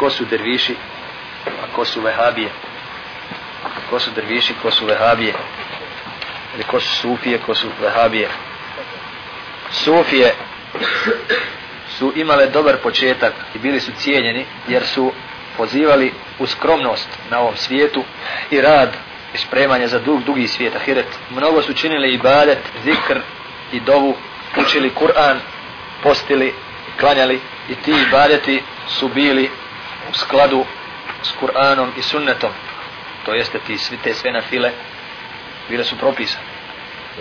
ko su derviši, a ko su vehabije. Ko su derviši, ko su vehabije. Ili ko su sufije, ko su vehabije. Sufije su imale dobar početak i bili su cijenjeni jer su pozivali u skromnost na ovom svijetu i rad i spremanje za dug, dugi svijet, ahiret. Mnogo su činili ibadet, zikr i dovu, učili Kur'an, postili, klanjali i ti ibadeti su bili u skladu s Kur'anom i sunnetom. To jeste ti svi te sve na file bile su propisane.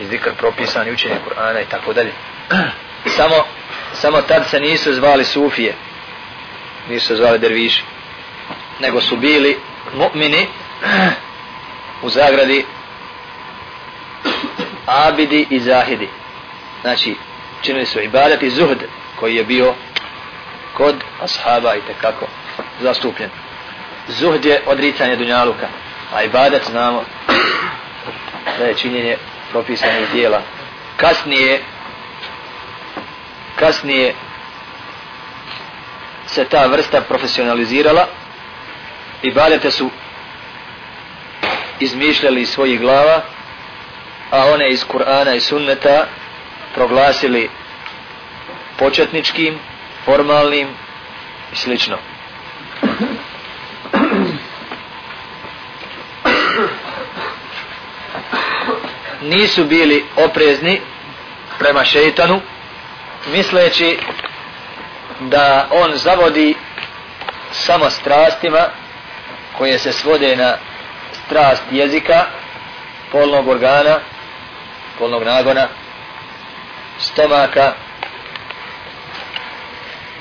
I zikr propisan i učenje Kur'ana i tako dalje. Samo, samo tad se nisu zvali sufije. Nisu se zvali derviši. Nego su bili mu'mini u zagradi abidi i zahidi. Znači, činili su ibadat i zuhd koji je bio kod ashaba i tekako zastupljen. Zuhd je odricanje dunjaluka, a ibadat znamo da je činjenje propisanih dijela. Kasnije kasnije se ta vrsta profesionalizirala i badete su izmišljali iz svojih glava a one iz Kur'ana i Sunneta proglasili početničkim, formalnim i slično. Nisu bili oprezni prema šeitanu, misleći da on zavodi samo strastima koje se svode na strast jezika, polnog organa, polnog nagona, stomaka,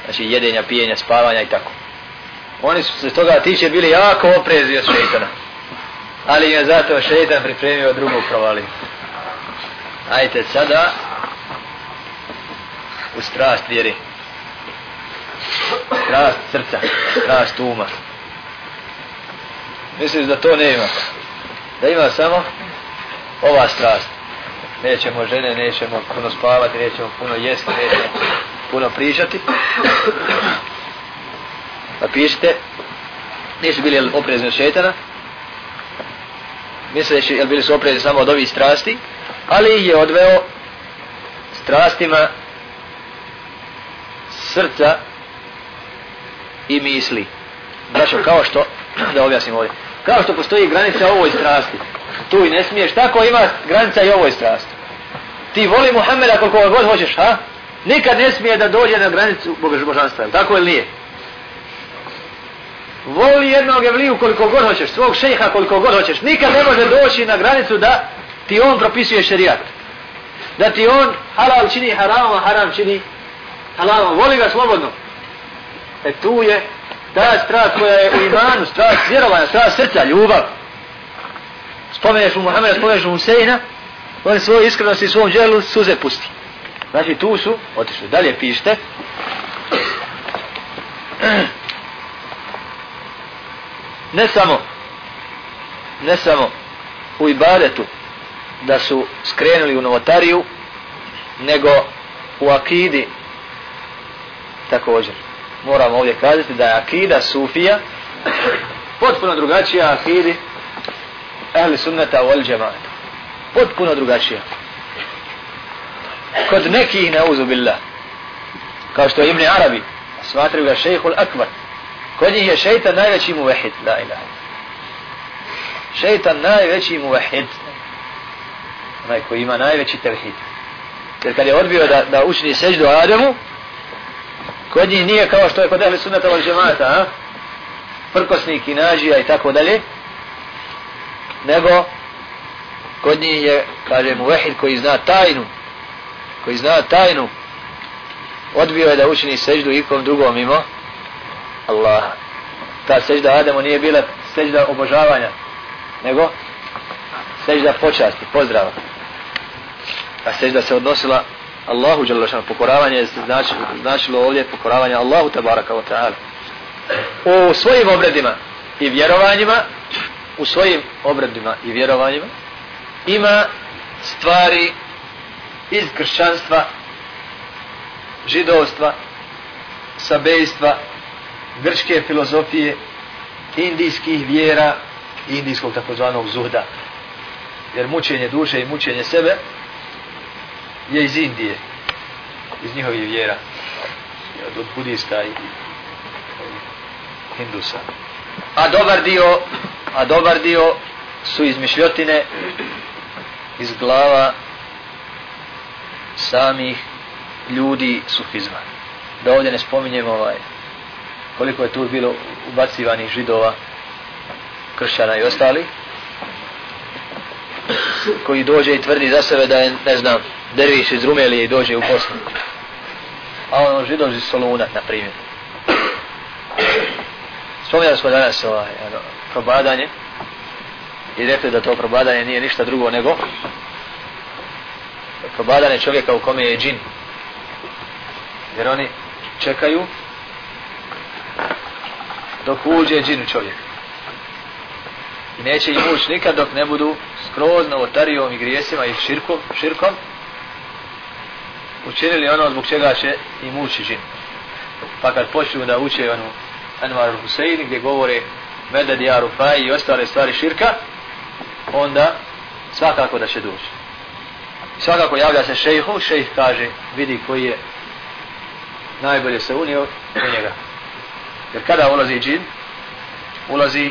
znači jedenja, pijenja, spavanja i tako. Oni su se toga tiče bili jako oprezni od šeitana. Ali je zato šeitan pripremio drugu provaliju. Ajte sada u strast vjeri. Strast srca, strast uma. Misliš da to nema? Da ima samo ova strast. Nećemo žene, nećemo puno spavati, nećemo puno jesti, nećemo puno pričati. Pa pišite, nisu bili oprezni od šetana, misleći, jel bili su oprezni samo od ovih strasti, ali ih je odveo strastima srca i misli. Braćo, kao što, da objasnim ovdje, kao što postoji granica ovoj strasti, tu i ne smiješ, tako ima granica i ovoj strasti. Ti voli Muhammeda koliko god hoćeš, ha? Nikad ne smije da dođe na granicu božanstva, tako ili nije? Voli jednog evliju koliko god hoćeš, svog šeha koliko god hoćeš, nikad ne može doći na granicu da ti on propisuje šerijat. Da ti on halal čini haram, a haram čini halal, voli ga slobodno. E tu je ta strast koja je u imanu, strast vjerovanja, strast srca, ljubav. Spomeneš mu Muhammeda, spomeneš mu Huseina, on svoje iskrenosti i svom djelu suze pusti. Znači tu su, otišli, dalje pište. Ne samo, ne samo u ibadetu da su skrenuli u novotariju, nego u akidi također. Moramo ovdje kazati da je akida sufija potpuno drugačija akidi ehli sunnata wal džemata. Potpuno drugačija kod nekih ne uzu billah kao što je Ibn Arabi smatraju ga šejhul akbar kod njih je šeitan najveći muvahid la ilaha šeitan najveći muvahid onaj koji ima najveći tevhid. Jer kad je odbio da, da učini seždu Ademu, kod njih nije kao što je kod ehli sunnata wal džemata a? prkosnik i nađija i tako dalje nego kod njih je kaže muvahid koji zna tajnu koji zna tajnu odbio je da učini seždu ikom drugom mimo Allah ta sežda Ademu nije bila sežda obožavanja nego sežda počasti, pozdrava a sežda se odnosila Allahu Đalešanu. pokoravanje je značilo, značilo ovdje pokoravanje Allahu tabaraka wa ta'ala u svojim obredima i vjerovanjima u svojim obredima i vjerovanjima ima stvari iz kršćanstva, židovstva, sabejstva, grčke filozofije, indijskih vjera i indijskog takozvanog zuhda. Jer mučenje duše i mučenje sebe je iz Indije, iz njihovih vjera, od budista i hindusa. A dobar dio, a dobar dio su izmišljotine iz glava samih ljudi sufizma. Da ovdje ne spominjemo ovaj, koliko je tu bilo ubacivanih židova, kršćana i ostali, koji dođe i tvrdi za sebe da je, ne znam, derviš iz Rumelije i dođe u Bosnu. A ono židov iz Soluna, na primjer. Spominjali smo danas ovaj, ano, probadanje i rekli da to probadanje nije ništa drugo nego probadanje čovjeka u kome je džin. Jer oni čekaju dok uđe džin u čovjeka. I neće im ući nikad dok ne budu skroz novotarijom i grijesima i širkom, širkom učinili ono zbog čega će im ući džin. Pa kad počnu da uče onu Anwar Hussein gdje govore Medad ja Rufai i ostale stvari širka, onda svakako da će doći. Svakako javlja se šejhu, šejh kaže, vidi koji je najbolje se unio u njega. Jer kada ulazi džin, ulazi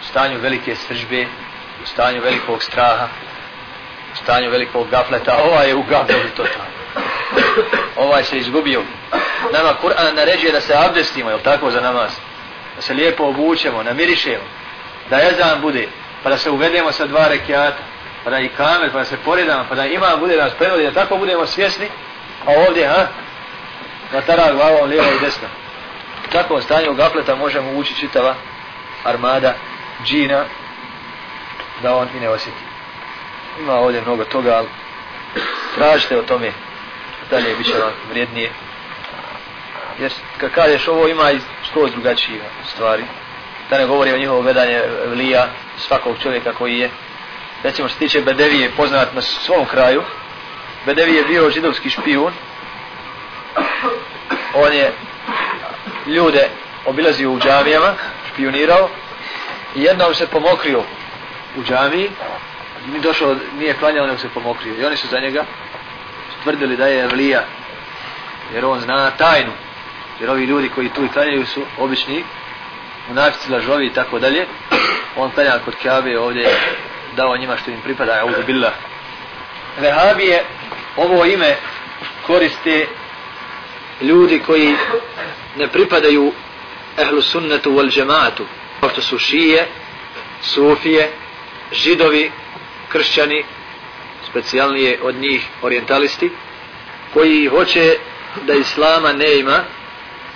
u stanju velike sržbe, u stanju velikog straha, stanju velikog gafleta, ovaj je u gafletu totalno. Ovaj se izgubio. Nama Kur'an naređuje da se abdestimo, jel tako za namaz? Da se lijepo obučemo, namirišemo, da jezan bude, pa da se uvedemo sa dva rekiata, pa da i kamer, pa da se poredamo, pa da ima bude nas prevodi, da tako budemo svjesni, a ovdje, ha, na tara glavom lijevo i desno. U takvom stanju gafleta možemo ući čitava armada džina da on i ne osjeti. Ima ovdje mnogo toga, ali tražite o tome dalje, bit će vam vrijednije. Jer kad kažeš ovo ima i skroz drugačije stvari. Da ne govori o njihovo gledanje vlija svakog čovjeka koji je. Recimo što se tiče Bedevije poznat na svom kraju. Bedevije je bio židovski špijun. On je ljude obilazio u džamijama, špionirao i jednom se pomokrio u džamiji nije došao, nije klanjao, nego se pomokrio. I oni su za njega tvrdili da je Evlija, jer on zna tajnu. Jer ovi ljudi koji tu i klanjaju su obični, munafici, lažovi i tako dalje. On klanja kod Kabe ovdje dao njima što im pripada, a uzu billah. Vehabije ovo ime koriste ljudi koji ne pripadaju ehlu sunnetu wal džematu, kao što su šije, sufije, židovi, kršćani, specijalnije od njih orientalisti, koji hoće da islama ne ima,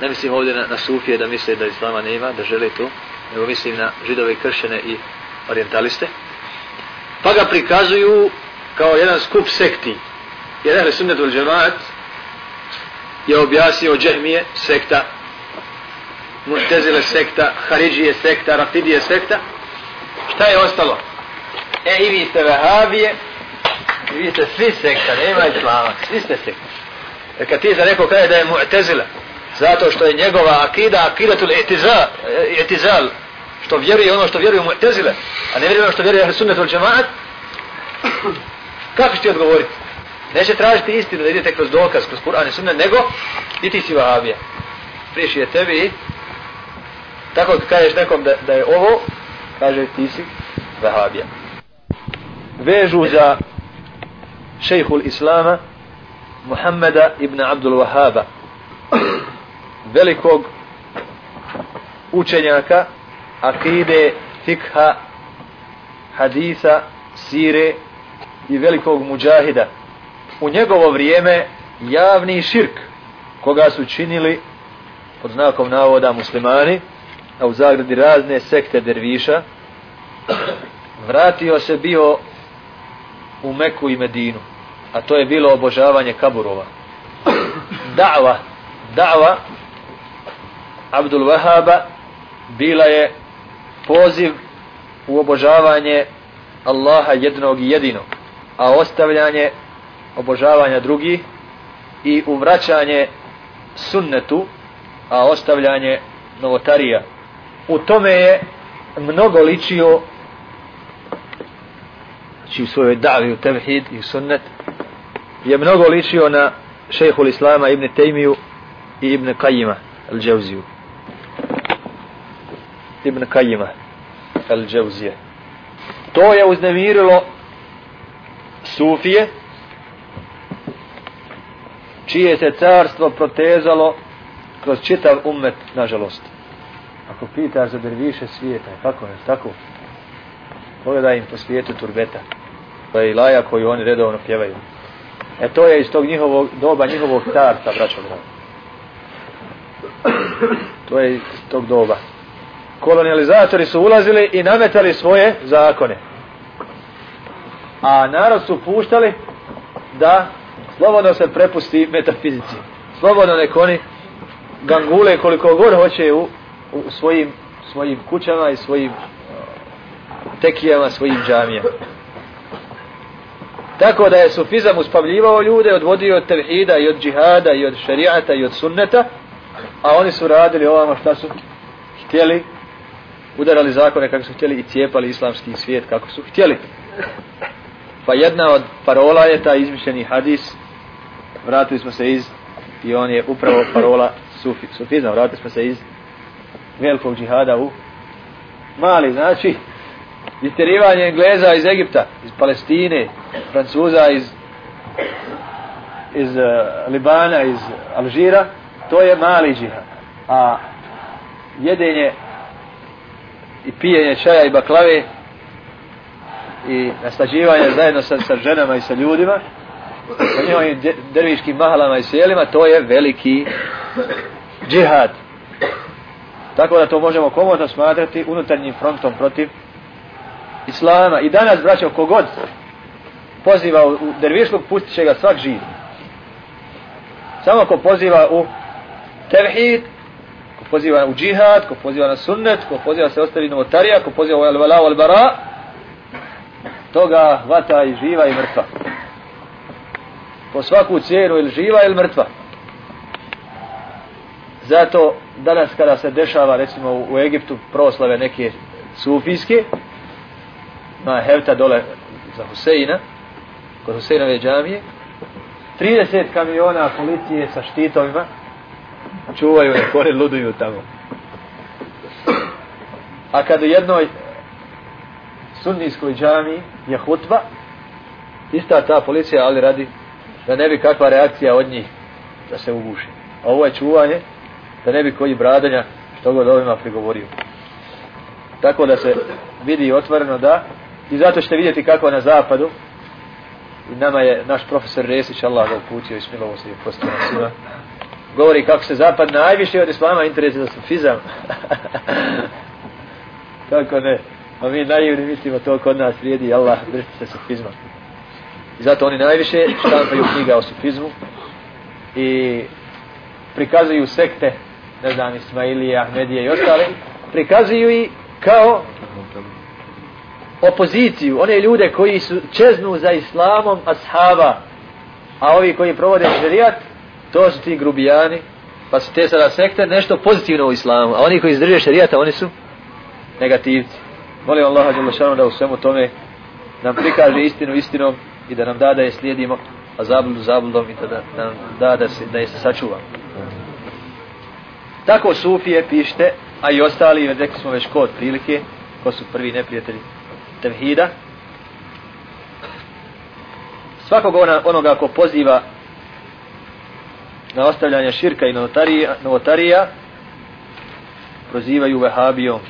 ne mislim ovdje na, na sufije da misle da islama ne ima, da žele to, nego mislim na židove kršćane i orientaliste, pa ga prikazuju kao jedan skup sekti. Jedan sunnet ul džemaat je objasnio džehmije, sekta, Mu'tezile sekta, Haridžije sekta, Rafidije sekta. Šta je ostalo? E, i vi ste vehabije, i vi ste svi sekta, nema islama, svi ste sekta. Jer kad ti za neko kaže da je Mu'tezila, zato što je njegova akida, akidatul etizal, etizal, što vjeruje ono što vjeruje Mu'tezile, a ne vjeruje ono što vjeruje sunnetul Džemaat, kako će ti odgovoriti? Neće tražiti istinu da idete kroz dokaz, kroz Kur'an i Sunnet, nego i ti si Vahabija. Priješi je tebi i tako kad kažeš nekom da, da je ovo, kaže ti si Vahabija. Vežu za šejhul Islama Muhammeda ibn Abdul Wahaba velikog učenjaka akide, fikha, hadisa, sire i velikog muđahida. U njegovo vrijeme javni širk koga su činili pod znakom navoda muslimani, a u zagradi razne sekte derviša, vratio se bio u Meku i Medinu, a to je bilo obožavanje kaburova. Da'va, da'va Abdul Wahaba bila je poziv u obožavanje Allaha jednog i jedinog, a ostavljanje obožavanja drugih i uvraćanje sunnetu a ostavljanje novotarija. U tome je mnogo ličio znači u svojoj davi u tevhid i sunnet je mnogo ličio na šejhul islama ibn Tejmiju i ibn Kajima al-đevziju. ibn Kajima al-đevzije. to je uznemirilo Sufije čije se carstvo protezalo kroz čitav umet, nažalost. Ako pitaš za derviše svijeta, kako je, tako? Pogledaj im po svijetu turbeta. Pa Lejlaja koju oni redovno pjevaju. E to je iz tog njihovog doba, njihovog carstva, braćo. To je iz tog doba. Kolonializatori su ulazili i nametali svoje zakone. A narod su puštali da slobodno se prepusti metafizici. Slobodno nek oni gangule koliko god hoće u, u svojim, svojim kućama i svojim tekijama, svojim džamijama. Tako da je sufizam uspavljivao ljude, odvodio od tevhida i od džihada i od šarijata i od sunneta, a oni su radili ovamo šta su htjeli, udarali zakone kako su htjeli i cijepali islamski svijet kako su htjeli. Pa jedna od parola je ta izmišljeni hadis, vratili smo se iz, i on je upravo parola sufi, sufizam, vratili smo se iz velikog džihada u mali, znači, istjerivanje Engleza iz Egipta, iz Palestine, Francuza iz iz uh, Libana, iz Alžira, to je mali džihad. A jedenje i pijenje čaja i baklave i nastađivanje zajedno sa, sa ženama i sa ljudima sa njihovim derviškim mahalama i sjelima to je veliki džihad tako da to možemo komodno smatrati unutarnjim frontom protiv islama. I danas braćo kogod poziva u dervišluk, pustit će ga svak živ. Samo ko poziva u tevhid ko poziva u džihad ko poziva na sunnet ko poziva se ostavi novotarija ko poziva u al-vala al-bara toga vata i živa i mrtva. Po svaku cijenu ili živa ili mrtva. Zato danas kada se dešava recimo u Egiptu proslave neke sufijske na Hevta dole za Huseina kod Huseinove džamije. 30 kamiona policije sa štitovima čuvaju nek oni luduju tamo. A kad u jednoj sunnijskoj džamiji je hutba ista ta policija ali radi da ne bi kakva reakcija od njih da se uguši. A ovo je čuvanje da ne bi koji bradanja što god ovima prigovorio. Tako da se vidi otvoreno da i zato ćete vidjeti kako na zapadu i nama je naš profesor Resić Allah ga uputio i smilovo se je postao svima govori kako se zapad najviše od islama interesi za sufizam. Kako ne? A mi naivni mislimo to kod nas vrijedi Allah držite se sufizma. I zato oni najviše štampaju knjiga o sufizmu i prikazuju sekte ne znam Ismailije, Ahmedije i ostale prikazuju i kao opoziciju, one ljude koji su čeznu za islamom ashaba, a ovi koji provode šerijat, to su ti grubijani, pa su te sada sekte nešto pozitivno u islamu, a oni koji izdrže šerijata, oni su negativci. Molim Allaha Đelešanu da u svemu tome nam prikaže istinu istinom i da nam da da je slijedimo, a zabludu zabludom i da, da, da nam da da, se, da je se sačuva. Tako Sufije pište, a i ostali, rekli smo već kod prilike, ko su prvi neprijatelji tevhida. Svakog ona, onoga ko poziva na ostavljanje širka i novotarija, novotarija prozivaju vehabijom.